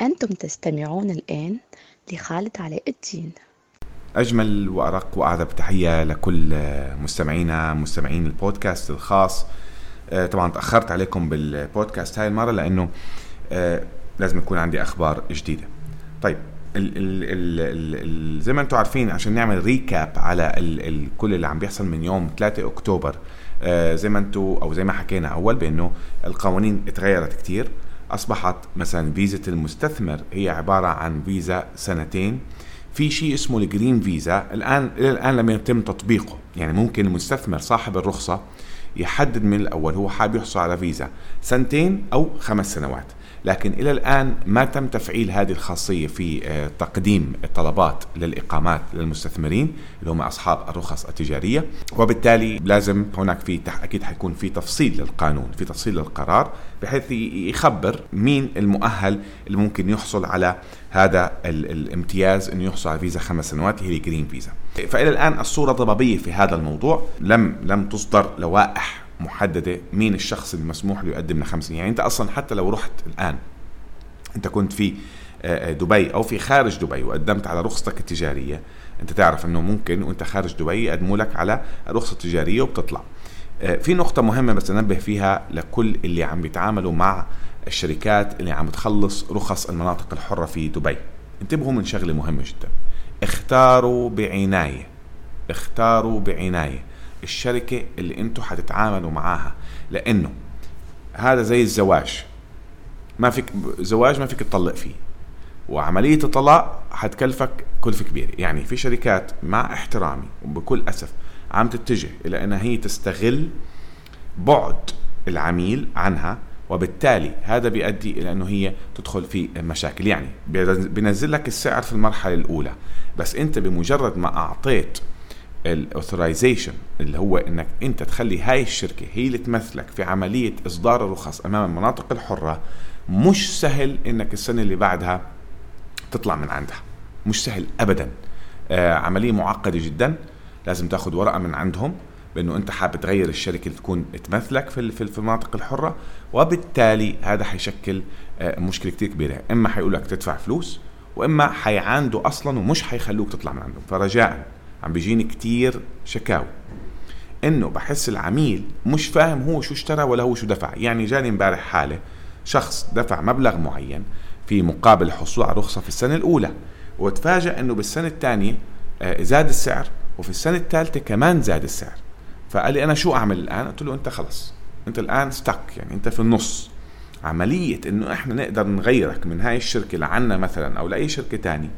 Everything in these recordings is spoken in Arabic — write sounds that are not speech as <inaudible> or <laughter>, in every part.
أنتم تستمعون الآن لخالد علاء الدين. أجمل وأرق وأعذب تحية لكل مستمعينا مستمعين البودكاست الخاص. آه، طبعا تأخرت عليكم بالبودكاست هاي المرة لأنه آه، لازم يكون عندي أخبار جديدة. طيب ال ال ال ال زي ما أنتم عارفين عشان نعمل ريكاب على ال ال كل اللي عم بيحصل من يوم 3 أكتوبر آه زي ما أنتم أو زي ما حكينا أول بأنه القوانين اتغيرت كتير. أصبحت مثلا فيزا المستثمر هي عبارة عن فيزا سنتين. في شيء اسمه الجرين فيزا. الان إلى الآن لم يتم تطبيقه. يعني ممكن المستثمر صاحب الرخصة يحدد من الأول هو حابب يحصل على فيزا. سنتين أو خمس سنوات. لكن إلى الآن ما تم تفعيل هذه الخاصية في آه، تقديم الطلبات للإقامات للمستثمرين اللي هم أصحاب الرخص التجارية. وبالتالي لازم هناك في أكيد حيكون في تفصيل للقانون في تفصيل للقرار بحيث يخبر مين المؤهل اللي ممكن يحصل على هذا الامتياز إنه يحصل على فيزا خمس سنوات هي الجرين فيزا فإلى الآن الصورة ضبابيه في هذا الموضوع لم لم تصدر لوائح محددة مين الشخص المسموح له يقدم لخمس سنين. يعني أنت أصلا حتى لو رحت الآن أنت كنت في آه، آه، دبي أو في خارج دبي وقدمت على رخصتك التجارية أنت تعرف إنه ممكن وأنت خارج دبي يقدموا لك على الرخصه التجاريه وبتطلع. آه، في نقطة مهمة بس أنبه فيها لكل اللي عم بيتعاملوا مع الشركات اللي عم تخلص رخص المناطق الحرة في دبي. انتبهوا من شغلة مهمة جدا. اختاروا بعناية. اختاروا بعناية. الشركة اللي أنتم حتتعاملوا معاها. لأنه هذا زي الزواج. ما فيك زواج ما فيك تطلق فيه. وعملية الطلاق حتكلفك كلفة كبيرة. يعني في شركات مع احترامي وبكل أسف عم تتجه إلى أنها هي تستغل بعد العميل عنها وبالتالي هذا بيؤدي إلى إنه هي تدخل في مشاكل. يعني بينزل لك السعر في المرحلة الأولى. بس أنت بمجرد ما أعطيت الاوثرايزيشن اللي هو إنك أنت تخلي هاي الشركة هي اللي تمثلك في عملية اصدار الرخص أمام المناطق الحرة مش سهل إنك السنة اللي بعدها تطلع من عندها مش سهل ابدا. آه عملية معقدة جدا لازم تاخذ ورقة من عندهم بأنه أنت حابب تغير الشركة اللي تكون تمثلك في في المناطق الحرة وبالتالي هذا حيشكل آه مشكلة كثير كبيرة. إما حيقول لك تدفع فلوس وإما حيعاندوا أصلا ومش حيخلوك تطلع من عندهم. فرجاء عم بيجيني كتير شكاوي إنه بحس العميل مش فاهم هو شو اشترى ولا هو شو دفع. يعني جاني امبارح حالة شخص دفع مبلغ معين في مقابل الحصول على رخصة في السنة الأولى. وتفاجأ أنه بالسنة الثانية آه، زاد السعر وفي السنة الثالثة كمان زاد السعر. فقال لي أنا شو أعمل الآن؟ قلت له أنت خلص. أنت الآن ستك يعني أنت في النص. عملية أنه إحنا نقدر نغيرك من هاي الشركة لعنا مثلا أو لأي شركة تانية.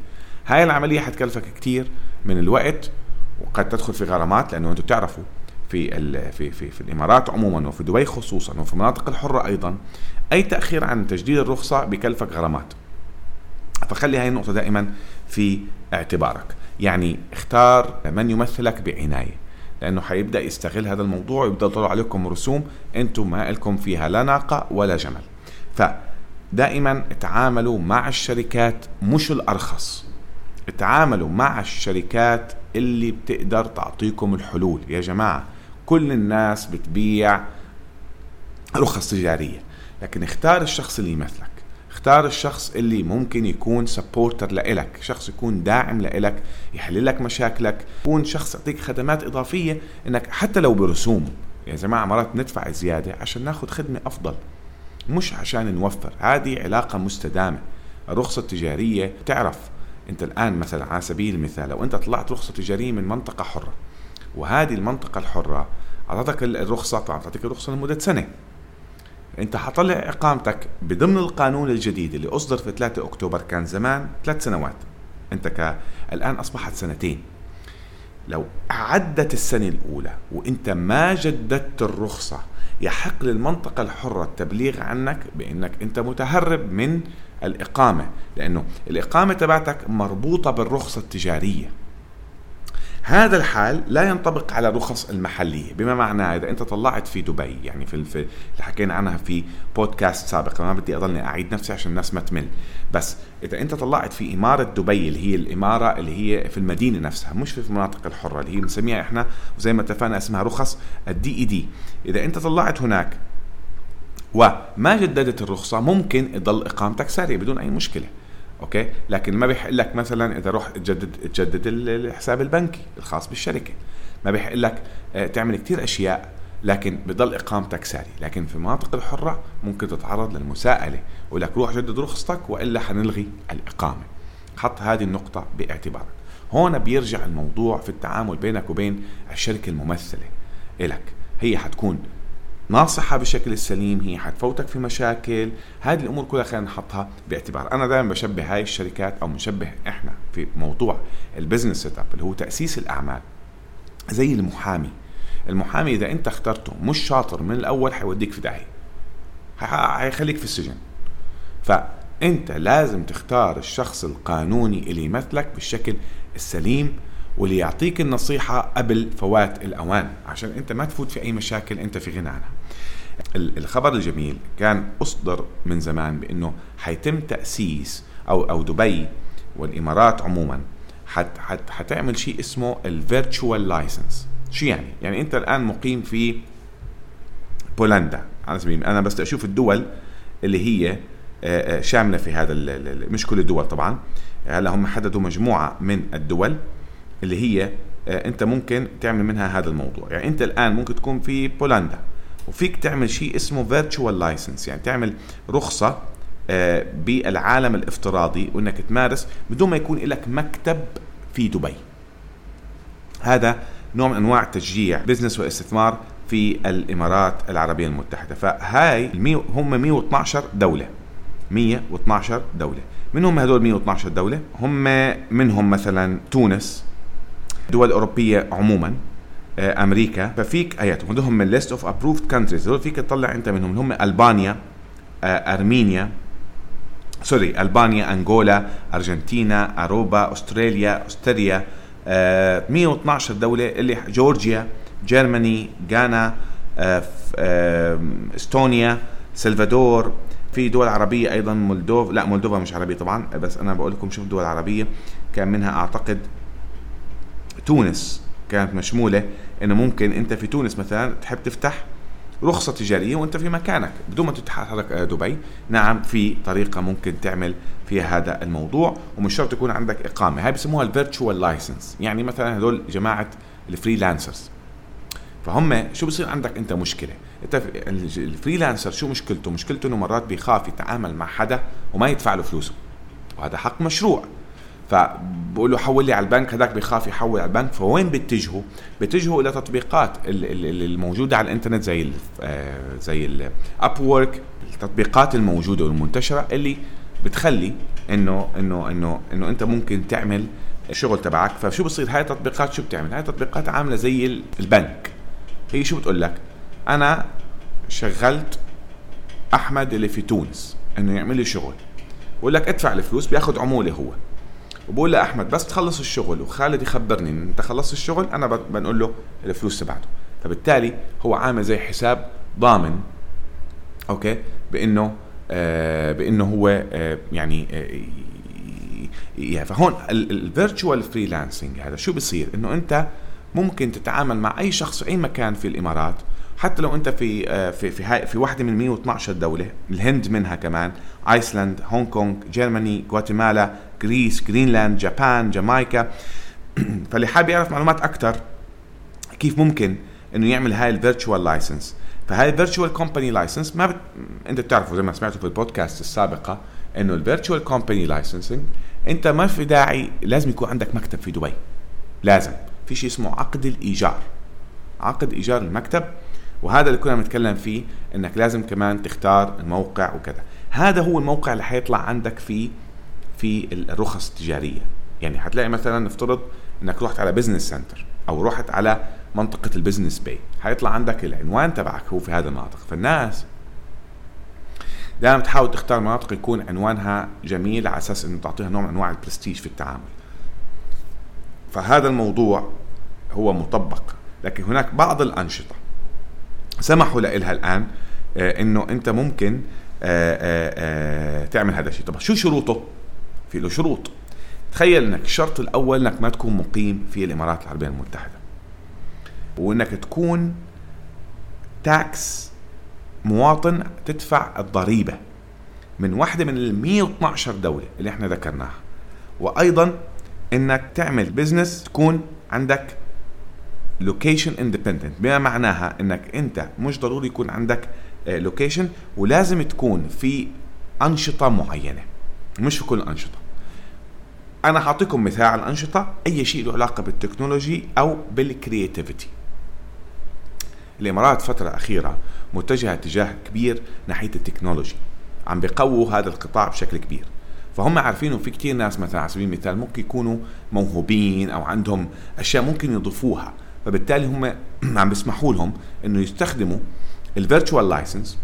هاي العملية حتكلفك كتير. من الوقت وقد تدخل في غرامات لأنه أنتم بتعرفوا في في في في الإمارات عموما وفي دبي خصوصا وفي المناطق الحرة أيضا أي تأخير عن تجديد الرخصة بكلفك غرامات. فخلي هاي النقطة دائما في اعتبارك. يعني اختار من يمثلك بعناية لأنه حيبدأ يستغل هذا الموضوع ويبدأ يطلع عليكم رسوم أنتم ما لكم فيها لا ناقة ولا جمل. فدائما تعاملوا مع الشركات مش الأرخص. تعاملوا مع الشركات اللي بتقدر تعطيكم الحلول. يا جماعة كل الناس بتبيع رخص تجارية لكن اختار الشخص اللي يمثلك. اختار الشخص اللي ممكن يكون سبورتر لإلك شخص يكون داعم لإلك يحل لك مشاكلك يكون شخص يعطيك خدمات إضافية إنك حتى لو برسوم. يا جماعة مرات ندفع زيادة عشان ناخذ خدمة أفضل مش عشان نوفر. هذه علاقة مستدامة. الرخصة التجارية تعرف انت الآن مثلا على سبيل المثال لو انت طلعت رخصة تجارية من منطقة حرة وهذه المنطقة الحرة أعطتك الرخصة طبعا تعطيك الرخصة لمدة سنة. أنت حطلع إقامتك بضمن القانون الجديد اللي أصدر في 3 أكتوبر كان زمان ثلاث سنوات. أنت ك... الآن أصبحت سنتين. لو عدت السنة الأولى وأنت ما جددت الرخصة يحق للمنطقة الحرة التبليغ عنك بأنك أنت متهرب من الإقامة لأنه الإقامة تبعتك مربوطة بالرخصة التجارية. هذا الحال لا ينطبق على الرخص المحلية بما معناه إذا أنت طلعت في دبي يعني في, اللي حكينا عنها في بودكاست سابق ما بدي أضلني أعيد نفسي عشان الناس ما تمل بس إذا أنت طلعت في إمارة دبي اللي هي الإمارة اللي هي في المدينة نفسها مش في المناطق الحرة اللي هي بنسميها إحنا وزي ما اتفقنا اسمها رخص الدي إي دي إذا أنت طلعت هناك وما جددت الرخصة ممكن تضل إقامتك سارية بدون أي مشكلة. أوكي؟ لكن ما بيحق لك مثلا إذا رحت تجدد تجدد الحساب البنكي الخاص بالشركة. ما بيحق لك آه، تعمل كثير أشياء لكن بضل إقامتك ساري لكن في المناطق الحرة ممكن تتعرض للمساءلة ولك روح جدد رخصتك وإلا حنلغي الإقامة. حط هذه النقطة باعتبارك هون بيرجع الموضوع في التعامل بينك وبين الشركة الممثلة إلك. هي حتكون ناصحة بشكل السليم هي حتفوتك في مشاكل. هذه الأمور كلها خلينا نحطها باعتبار. أنا دائما بشبه هاي الشركات أو بنشبه إحنا في موضوع ال business setup اللي هو تأسيس الأعمال. زي المحامي. المحامي إذا أنت اخترته مش شاطر من الأول حيوديك في داهية. حيخليك في السجن. فأنت لازم تختار الشخص القانوني اللي يمثلك بالشكل السليم واللي يعطيك النصيحة قبل فوات الأوان. عشان أنت ما تفوت في أي مشاكل أنت في غنى عنها. الخبر الجميل كان أصدر من زمان بأنه حيتم تأسيس أو أو دبي والإمارات عموما حت حت حتعمل شيء اسمه ال virtual license شو يعني؟ يعني أنت الآن مقيم في بولندا. على سبيل أنا بس أشوف الدول اللي هي آه، آه، شاملة في هذا مش كل الدول طبعا. هلأ هم حددوا مجموعة من الدول اللي هي آه، أنت ممكن تعمل منها هذا الموضوع. يعني أنت الآن ممكن تكون في بولندا. وفيك تعمل شيء اسمه virtual license يعني تعمل رخصة آه، بالعالم الافتراضي وإنك تمارس بدون ما يكون لك مكتب في دبي. هذا نوع من أنواع تشجيع business واستثمار في الإمارات العربية المتحدة. فهاي هم 112 دولة. 112 دولة. منهم هذول 112 دولة؟ هم منهم مثلا تونس دول أوروبية عموما. أمريكا. ففيك ايات هدول من list of approved countries هدول فيك تطلع أنت منهم. هم ألبانيا آه، أرمينيا سوري ألبانيا أنغولا أرجنتينا أروبا أستراليا استريا 112 دولة اللي جورجيا Germany غانا إستونيا سلفادور. في دول عربية أيضا مولدوف لا مولدوفا مش عربية طبعا بس أنا بقول لكم شوف دول عربية كان منها أعتقد تونس. كانت مشمولة إنه ممكن أنت في تونس مثلا تحب تفتح رخصة تجارية وأنت في مكانك بدون ما تتحرك دبي. نعم في طريقة ممكن تعمل فيها هذا الموضوع ومش شرط يكون عندك إقامة. هاي بسموها ال virtual license. يعني مثلا هذول جماعة ال freelancers. فهم شو بصير عندك؟ أنت مشكلة. أنت ال freelancer شو مشكلته؟ مشكلته إنه مرات بيخاف يتعامل مع حدا وما يدفع له فلوسه. وهذا حق مشروع. فبقول له حول لي على البنك هذاك بيخاف يحول على البنك فوين بيتجهوا؟ بيتجهوا إلى تطبيقات الموجودة على الإنترنت زي ال آه، زي ال Upwork التطبيقات الموجودة والمنتشرة اللي بتخلي انه انه انه إنه أنت ممكن تعمل الشغل تبعك فشو بصير هاي التطبيقات شو بتعمل؟ هاي التطبيقات عاملة زي البنك هي شو بتقول لك؟ أنا شغلت أحمد اللي في تونس إنه يعمل لي شغل بقول لك ادفع الفلوس بياخذ عمولة هو وبقول لأحمد بس تخلص الشغل. وخالد يخبرني إن أنت خلصت الشغل أنا بنقول له الفلوس تبعته. فبالتالي هو عامل زي حساب ضامن أوكي؟ بإنه آه بإنه هو آه يعني آه فهون ال virtual freelancing هذا شو بصير؟ إنه أنت ممكن تتعامل مع أي شخص في أي مكان في الإمارات حتى لو أنت في في في هاي في واحدة من 112 دولة الهند منها كمان ايسلند هونغ كونغ Germany غواتيمالا Greece Greenland Japan Jamaica فاللي حابب يعرف معلومات أكثر كيف ممكن إنه يعمل هاي ال virtual license. فهاي ال virtual company license ما بت... أنت بتعرفوا زي ما سمعتوا في البودكاست السابقة إنه ال virtual company licensing أنت ما في داعي لازم يكون عندك مكتب في دبي. لازم. في شيء اسمه عقد الإيجار. عقد إيجار المكتب. وهذا اللي كنا بنتكلم فيه إنك لازم كمان تختار الموقع وكذا. هذا هو الموقع اللي حيطلع عندك في في الرخص التجارية. يعني حتلاقي مثلا نفترض إنك رحت على business center أو رحت على منطقة ال Business Bay حيطلع عندك العنوان تبعك هو في هذا المناطق. فالناس دائما تحاول تختار مناطق يكون عنوانها جميل على أساس إنه تعطيها نوع من أنواع البرستيج في التعامل. فهذا الموضوع هو مطبق. لكن هناك بعض الأنشطة سمحوا لها الآن آه، إنه أنت ممكن آه، آه، تعمل هذا الشيء. طب شو شروطه؟ في له شروط. تخيل إنك الشرط الأول إنك ما تكون مقيم في الإمارات العربية المتحدة وإنك تكون tax مواطن تدفع الضريبة من واحدة من ال 112 دولة اللي إحنا ذكرناها. وأيضا إنك تعمل business تكون عندك location independent بما معناها إنك أنت مش ضروري يكون عندك location ولازم تكون في أنشطة معينة مش في كل الانشطه أنا حأعطيكم مثال على الأنشطة. أي شيء له علاقة بال technology أو بال creativity الإمارات فترة أخيرة متجهة اتجاه كبير ناحية ال technology. عم بيقووا هذا القطاع بشكل كبير. فهم عارفين في كثير ناس مثلا على سبيل المثال ممكن يكونوا موهوبين أو عندهم أشياء ممكن يضيفوها. فبالتالي هم <clears throat> عم بيسمحوا لهم إنه يستخدموا ال virtual license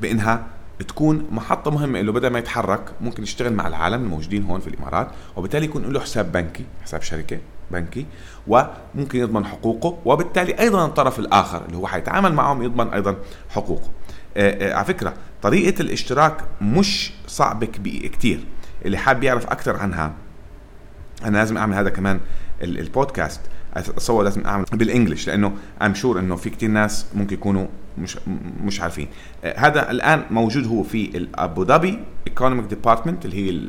بإنها تكون محطة مهمة له بدل ما يتحرك ممكن يشتغل مع العالم الموجودين هون في الإمارات وبالتالي يكون له حساب بنكي حساب شركة بنكي وممكن يضمن حقوقه وبالتالي أيضا الطرف الآخر اللي هو حيتعامل معهم يضمن أيضا حقوقه. آه آه على فكرة طريقة الاشتراك مش صعبة كتير. اللي حاب يعرف أكثر عنها أنا لازم أعمل هذا كمان البودكاست. اتصور لازم اعمل بال English لأنه I'm sure إنه في كثير ناس ممكن يكونوا مش مش عارفين. آه هذا الآن موجود هو في ابو ظبي economic department اللي هي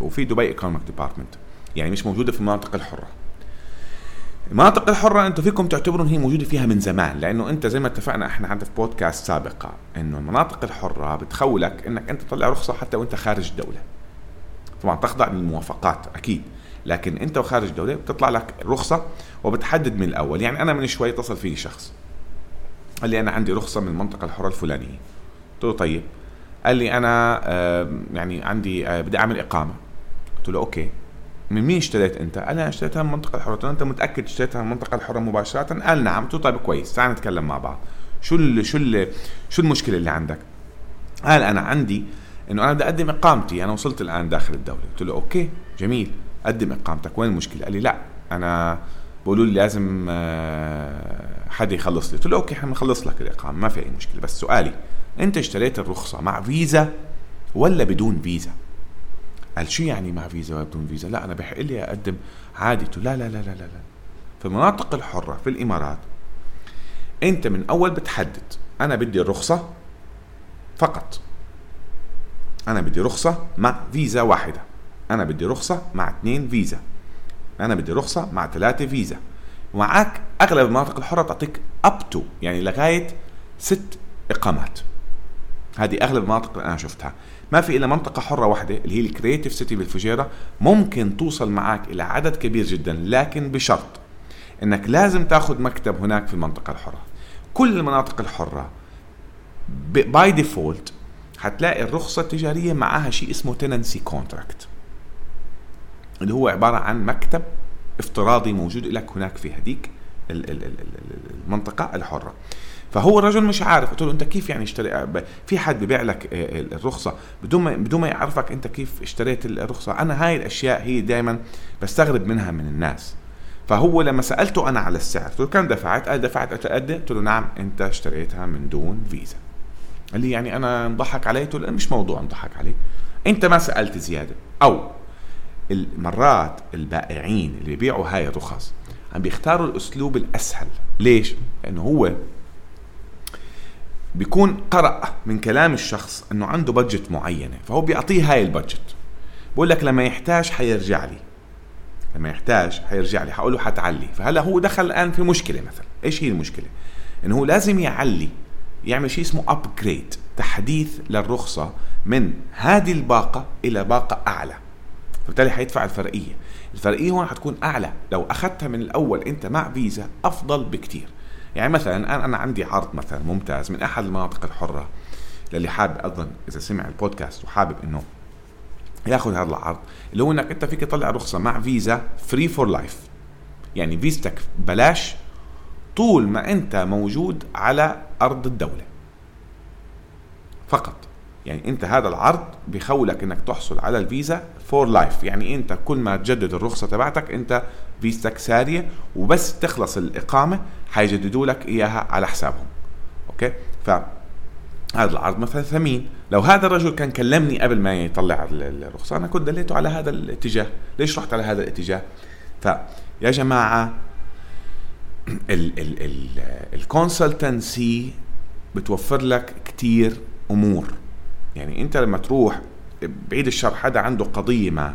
وفي دبي economic department يعني مش موجودة في المناطق الحرة. المناطق الحرة أنتم فيكم تعتبرون هي موجودة فيها من زمان لأنه أنت زي ما اتفقنا إحنا حتى في بودكاست سابقة إنه المناطق الحرة بتخولك إنك أنت تطلع رخصة حتى وأنت خارج الدولة. طبعا تخضع للموافقات أكيد. لكن انت وخارج الدولة بتطلع لك رخصة وبتحدد من الأول. يعني أنا من شوي اتصل فيني شخص. قال لي أنا عندي رخصة من المنطقة الحرة الفلانية. قلت له طيب. قال لي أنا يعني عندي آه بدي أعمل إقامة. قلت له أوكي. من مين اشتريت أنت؟ قال أنا اشتريتها من المنطقة الحرة، قلت له أنت متأكد اشتريتها من المنطقة الحرة مباشرة؟ قال نعم، قلت له طيب كويس. تعال نتكلم مع بعض. شو ال شو ال شو المشكلة اللي عندك؟ قال أنا عندي إنه أنا بدي أقدم إقامتي، أنا وصلت الآن داخل الدولة، قلت له OK. جميل، قدم إقامتك، وين المشكلة؟ قال لي لا أنا بقولوا لي لازم حد يخلص لي، قلت له OK إحنا بنخلص لك الإقامة، ما في أي مشكلة، بس سؤالي أنت اشتريت الرخصة مع فيزا ولا بدون فيزا؟ قال شو يعني مع فيزا ولا بدون فيزا؟ لا أنا بحق لي أقدم عادي. قلت لا لا لا لا لا لا. في المناطق الحرة في الإمارات أنت من أول بتحدد أنا بدي الرخصه فقط. أنا بدي رخصة مع فيزا واحدة. أنا بدي رخصة مع اثنين فيزا. أنا بدي رخصة مع ثلاثة فيزا. ومعك أغلب المناطق الحرة تعطيك up to يعني لغاية ست إقامات. هذه أغلب المناطق اللي أنا شفتها. ما في إلا منطقة حرة واحدة اللي هي ال creative city بالفجيرة. ممكن توصل معك إلى عدد كبير جدا لكن بشرط إنك لازم تاخذ مكتب هناك في المنطقة الحرة. كل المناطق الحرة by default حتلاقي الرخصة التجارية معها شيء اسمه tenancy contract اللي هو عبارة عن مكتب افتراضي موجود لك هناك في هذيك المنطقة الحرة. فهو الرجل مش عارف. قلت له أنت كيف يعني اشتري في حد ببيع لك الرخصة بدون ما بدون ما يعرفك أنت كيف اشتريت الرخصة. أنا هاي الأشياء هي دائما بستغرب منها من الناس. فهو لما سألته أنا على السعر قلت له كم دفعت؟ قال دفعت قد قلت له نعم أنت اشتريتها من دون فيزا. قال لي يعني أنا انضحك علي قلت له مش موضوع انضحك عليك أنت ما سألت زيادة. أو المرات البائعين اللي بيبيعوا هاي الرخص عم بيختاروا الأسلوب الأسهل. ليش؟ لأنه هو بيكون قرأ من كلام الشخص إنه عنده بادجت معينة فهو بيعطيه هاي البادجت بقول لك لما يحتاج حيرجع لي. لما يحتاج حيرجع لي حقول له حتعلي. فهلا هو دخل الآن في مشكلة مثلا. إيش هي المشكلة؟ إنه هو لازم يعلي يعمل شيء اسمه ابجريد تحديث للرخصة من هذه الباقة إلى باقة أعلى. فبالتالي حيدفع الفرقية. الفرقية هون حتكون أعلى. لو اخذتها من الأول أنت مع فيزا أفضل بكتير. يعني مثلا أنا عندي عرض مثلا ممتاز من أحد المناطق الحرة للي حابب أظن إذا سمع البودكاست وحابب إنه ياخذ هذا العرض اللي هو إنك أنت فيك تطلع رخصة مع فيزا free for life يعني فيزتك بلاش طول ما أنت موجود على أرض الدولة. فقط. يعني انت هذا العرض بيخولك انك تحصل على الفيزا for life يعني انت كل ما تجدد الرخصة تبعتك انت فيزتك سارية وبس تخلص الإقامة حيجددوا لك إياها على حسابهم. OK؟ ف هذا العرض مثلا ثمين. لو هذا الرجل كان كلمني قبل ما يطلع الرخصة أنا كنت دليته على هذا الاتجاه. ليش رحت على هذا الاتجاه؟ فيا جماعة ال consultancy بتوفر لك كتير أمور. يعني انت لما تروح بعيد الشر حدا عنده قضية ما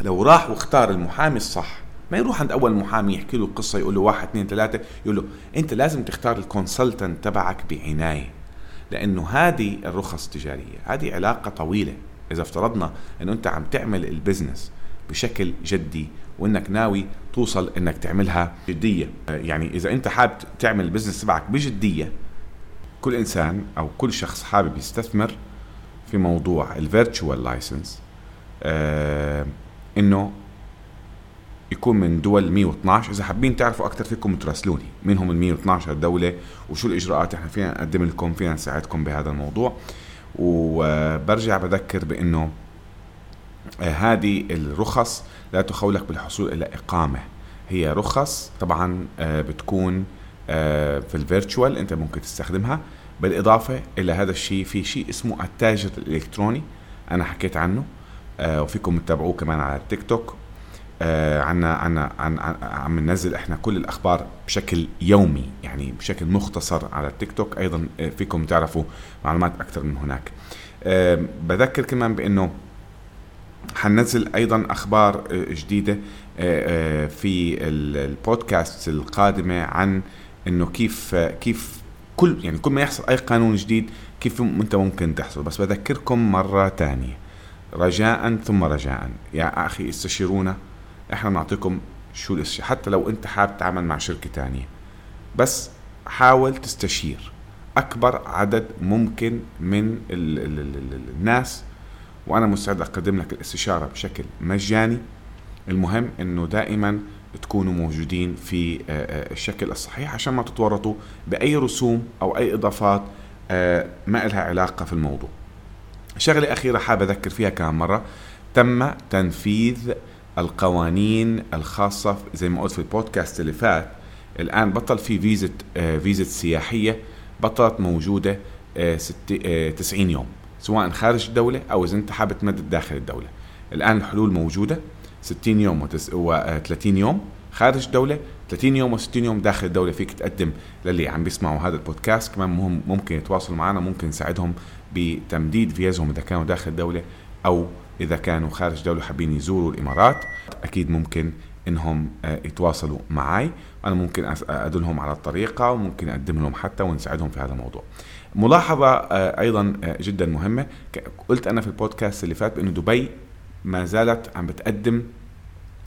لو راح واختار المحامي الصح ما يروح عند أول محامي يحكي له القصة يقول له واحد اثنين ثلاثة يقول له أنت لازم تختار ال consultant تبعك بعناية لأنه هذه الرخص التجاريه هذه علاقة طويلة إذا افترضنا إنه أنت عم تعمل ال business بشكل جدي وإنك ناوي توصل إنك تعملها جدية. يعني إذا أنت حابب تعمل ال business تبعك بجدية كل إنسان أو كل شخص حابب يستثمر في موضوع ال virtual license آه إنه يكون من دول 112 إذا حابين تعرفوا أكثر فيكم تراسلوني مين هم ال 112 دولة وشو الإجراءات إحنا فينا نقدم لكم فينا نساعدكم بهذا الموضوع. وبرجع بذكر بإنه آه، هذه الرخص لا تخولك بالحصول إلى إقامة. هي رخص طبعا آه، بتكون آه، في ال virtual أنت ممكن تستخدمها. بالإضافة إلى هذا الشيء في شيء اسمه التاجر الإلكتروني أنا حكيت عنه وفيكم تتابعوه كمان على التيك توك. عنا عنا عن عم ننزل إحنا كل الأخبار بشكل يومي يعني بشكل مختصر على التيك توك. أيضا فيكم تعرفوا معلومات أكثر من هناك. بذكر كمان بأنه حننزل أيضا أخبار آه، جديدة آه، آه، في البودكاست القادمة عن إنه كيف كيف كل يعني كل ما يحصل أي قانون جديد كيف أنت ممكن تحصل. بس بذكركم مرة ثانية رجاء ثم رجاء. يا أخي استشيرونا. إحنا نعطيكم شو الاشي حتى لو أنت حابب تتعامل مع شركة ثانية بس حاول تستشير. أكبر عدد ممكن من ال ال ال الناس. وأنا مستعد أقدم لك الاستشارة بشكل مجاني. المهم إنه دائما تكونوا موجودين في آه، آه، الشكل الصحيح عشان ما تتورطوا بأي رسوم أو أي إضافات آه، ما لها علاقة في الموضوع. شغلة أخيرة حابب أذكر فيها كم مرة. تم تنفيذ القوانين الخاصة زي ما قلت في البودكاست اللي فات. الآن بطل في فيزة فيزة سياحية بطلت موجودة 90 يوم سواء خارج الدولة أو إذا أنت حابب تمدد داخل الدولة. الآن الحلول موجودة. 60 يوم و 30 يوم خارج الدولة 30 يوم و60 يوم داخل الدولة فيك تقدم للي عم بيسمعوا هذا البودكاست. كمان مهم ممكن يتواصلوا معنا ممكن نساعدهم بتمديد فيزهم إذا كانوا داخل الدولة أو إذا كانوا خارج الدولة حابين يزوروا الإمارات. أكيد ممكن إنهم آه، يتواصلوا معي أنا ممكن أدلهم على الطريقة وممكن أقدم لهم حتى ونساعدهم في هذا الموضوع. ملاحظة آه، أيضا آه، جدا مهمة. قلت أنا في البودكاست اللي فات بأنه دبي ما زالت عم بتقدم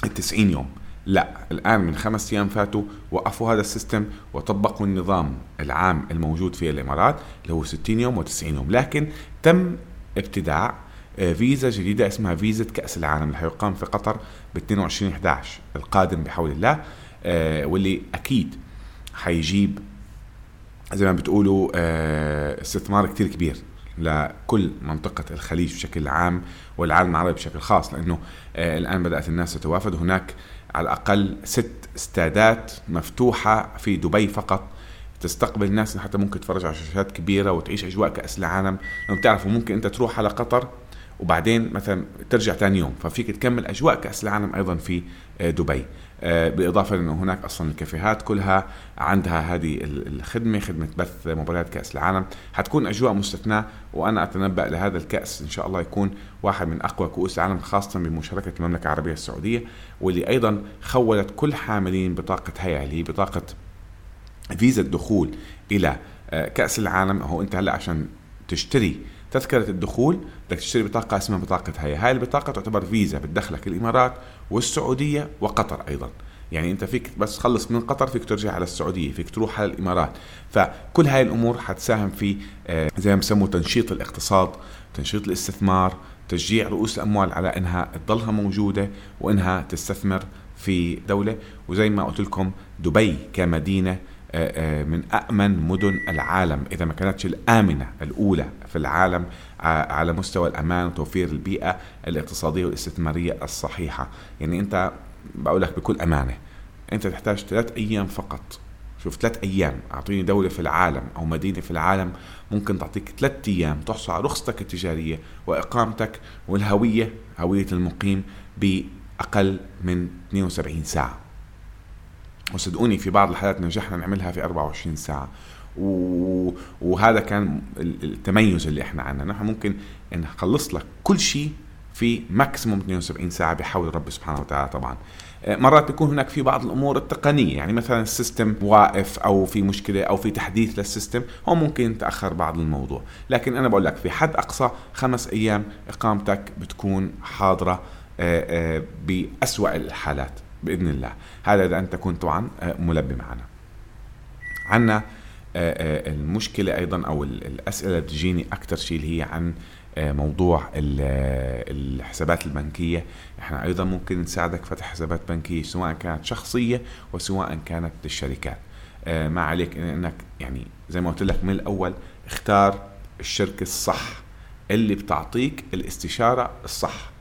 التسعين يوم. لا الآن من خمس أيام فاتوا وقفوا هذا السيستم وطبقوا النظام العام الموجود في الإمارات اللي هو 60 يوم و90 يوم. لكن تم ابتداع آه، فيزا جديدة اسمها فيزا كأس العالم اللي حيقام في قطر ب 22 11 القادم بحول الله واللي أكيد حيجيب زي ما بتقولوا آه، استثمار كتير كبير. لكل منطقة الخليج بشكل عام والعالم العربي بشكل خاص لأنه آه، الآن بدأت الناس تتوافد. هناك على الأقل ست استادات مفتوحة في دبي فقط تستقبل الناس حتى ممكن تتفرج على شاشات كبيرة وتعيش أجواء كأس العالم. لو بتعرفوا ممكن أنت تروح على قطر وبعدين مثلا ترجع ثاني يوم ففيك تكمل أجواء كأس العالم أيضا في آه، دبي. بالاضافه لأنه هناك أصلا الكافيهات كلها عندها هذه الخدمة خدمة بث مباريات كأس العالم. حتكون أجواء مستثناة وأنا أتنبأ لهذا الكأس إن شاء الله يكون واحد من أقوى كؤوس العالم خاصة بمشاركة المملكة العربية السعودية واللي أيضا خولت كل حاملين بطاقة هيئة اللي هي بطاقة فيزا الدخول إلى آه، كأس العالم. هو أنت هلأ عشان تشتري تذكرة الدخول بدك تشتري بطاقة اسمها بطاقة هيا. هاي البطاقة تعتبر فيزا بتدخلك الإمارات والسعودية وقطر أيضا. يعني أنت فيك بس تخلص من قطر فيك ترجع على السعودية فيك تروح على الإمارات. فكل هاي الأمور حتساهم في آه، زي ما بسموه تنشيط الاقتصاد تنشيط الاستثمار تشجيع رؤوس الأموال على إنها تضلها موجودة وإنها تستثمر في دولة. وزي ما قلت لكم دبي كمدينة من أأمن مدن العالم. إذا ما كانتش الآمنة الأولى في العالم آه، على مستوى الأمان وتوفير البيئة الاقتصادية والاستثمارية الصحيحة. يعني أنت بقول لك بكل أمانة أنت تحتاج ثلاث أيام فقط. شوف ثلاث أيام. أعطيني دولة في العالم أو مدينة في العالم ممكن تعطيك ثلاث أيام تحصل على رخصتك التجارية وإقامتك والهوية هوية المقيم بأقل من 72 ساعة. وصدقوني في بعض الحالات نجحنا نعملها في 24 ساعة. و... وهذا كان التميز اللي إحنا عندنا نحن ممكن نخلص لك كل شيء في maximum 72 ساعة بحول رب سبحانه وتعالى طبعا. آه، مرات تكون هناك في بعض الأمور التقنية يعني مثلا ال system واقف أو في مشكلة أو في تحديث لل system هون ممكن تأخر بعض الموضوع. لكن أنا بقول لك في حد أقصى خمس أيام إقامتك بتكون حاضرة آه، آه، بأسوأ الحالات. بإذن الله. هذا إذا أنت كنت طبعا ملبي معنا. عندنا المشكلة أيضا أو الأسئلة اللي بتجيني أكثر شيء اللي هي عن آه، موضوع الحسابات البنكية. إحنا أيضا ممكن نساعدك فتح حسابات بنكية سواء كانت شخصية وسواء كانت للشركات آه، ما عليك إنك يعني زي ما قلت لك من الأول اختار الشركة الصح اللي بتعطيك الاستشارة الصح.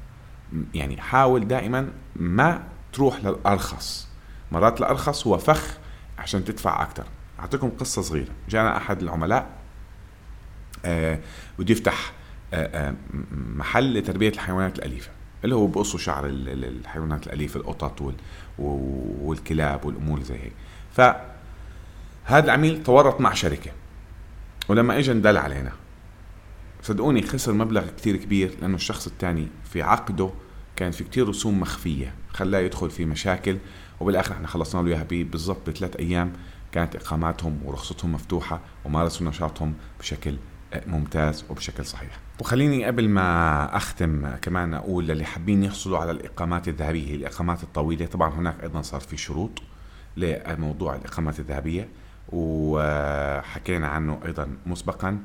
يعني حاول دائما ما تروح للأرخص. مرات الأرخص هو فخ عشان تدفع أكثر أعطيكم قصة صغيرة. جانا أحد العملاء آه بده يفتح آه، آه، محل لتربية الحيوانات الأليفة اللي هو بقصوا شعر الحيوانات الأليفة القطط والكلاب والأمور زي هيك. ف هذا العميل تورط مع شركة. ولما اجى ندل علينا. صدقوني خسر مبلغ كتير كبير لأنه الشخص الثاني في عقده كان في كتير رسوم مخفية خلاه يدخل في مشاكل وبالآخر إحنا خلصنا له إياها بالضبط بثلاث أيام كانت إقاماتهم ورخصتهم مفتوحة ومارسوا نشاطهم بشكل ممتاز وبشكل صحيح. وخليني قبل ما أختم كمان أقول للي حابين يحصلوا على الإقامات الذهبية الإقامات الطويلة طبعا هناك أيضا صار في شروط لموضوع الإقامات الذهبية وحكينا عنه أيضا مسبقا.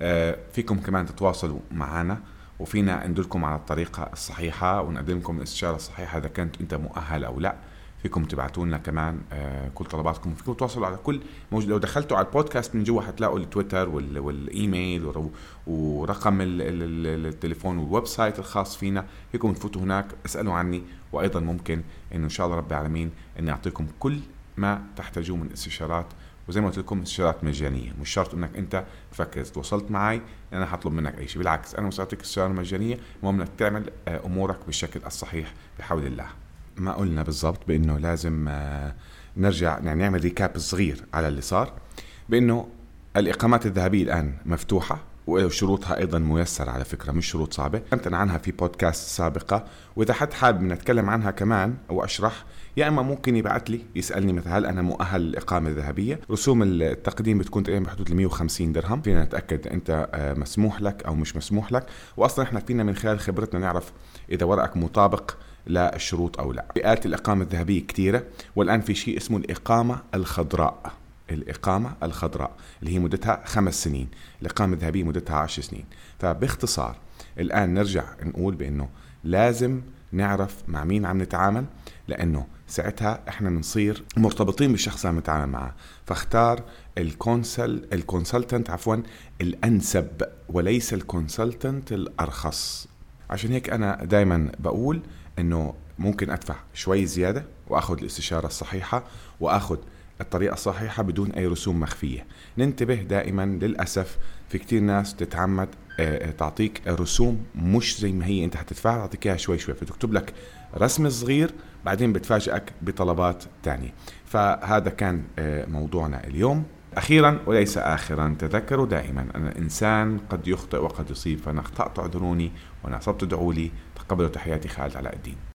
آه، فيكم كمان تتواصلوا معنا وفينا ندلكم على الطريقة الصحيحة ونقدم لكم الاستشارة الصحيحة إذا كنت أنت مؤهل أو لا. فيكم تبعتوا لنا كمان آه، كل طلباتكم فيكم تواصلوا على كل موجود. لو دخلتوا على البودكاست من جوا حتلاقوا التويتر والإيميل ورقم التليفون وال website الخاص فينا. فيكم تفوتوا هناك اسألوا عني. وأيضا ممكن إنه إن شاء الله رب العالمين إني أعطيكم كل ما تحتاجوه من استشارات وزي ما قلت لكم استشارات مجانية. مش شرط إنك أنت تفكر تواصلت معي أنا حطلب منك أي شيء. بالعكس أنا مساعدتك استشاره مجانيه المهم إنك تعمل آه، أمورك بالشكل الصحيح بحول الله. ما قلنا بالضبط بإنه لازم آه، نرجع يعني نعمل ريكاب صغير على اللي صار بإنه الإقامات الذهبية الآن مفتوحة. وشروطها أيضا ميسرة على فكرة مش شروط صعبة. تكلمت عنها في بودكاست سابقة وإذا حد حابب نتكلم عنها كمان أو أشرح يا إما ممكن يبعث لي يسألني مثلا هل أنا مؤهل للإقامة الذهبية؟ رسوم التقديم بتكون تقريبا بحدود ال 150 درهم. فينا نتأكد أنت آه، مسموح لك أو مش مسموح لك. واصلا إحنا فينا من خلال خبرتنا نعرف إذا ورقك مطابق للشروط أو لا. فئات الإقامة الذهبية كثيره والآن في شيء اسمه الإقامة الخضراء. الإقامة الخضراء اللي هي مدتها خمس سنين الإقامة الذهبية مدتها عشر سنين. فباختصار الآن نرجع نقول بأنه لازم نعرف مع مين عم نتعامل لأنه ساعتها إحنا بنصير مرتبطين بالشخص اللي عم نتعامل معه. فاختار ال consul- ال consultant عفوا الأنسب وليس ال consultant الأرخص. عشان هيك أنا دائما بقول إنه ممكن أدفع شوي زيادة وأخذ الاستشارة الصحيحة وأخذ الطريقة الصحيحة بدون أي رسوم مخفية. ننتبه دائما للأسف في كتير ناس تتعمد آه، آه، تعطيك رسوم مش زي ما هي. أنت حتدفعها تعطيك إياها شوي شوي فتكتب لك رسم صغير بعدين بتفاجئك بطلبات تانية. فهذا كان آه، موضوعنا اليوم. أخيرا وليس آخرا تذكروا دائما أن الإنسان قد يخطئ وقد يصيب فأنا أخطأت اعذروني وأنا أصبت ادعوا لي تقبلوا تحياتي خالد علاء الدين.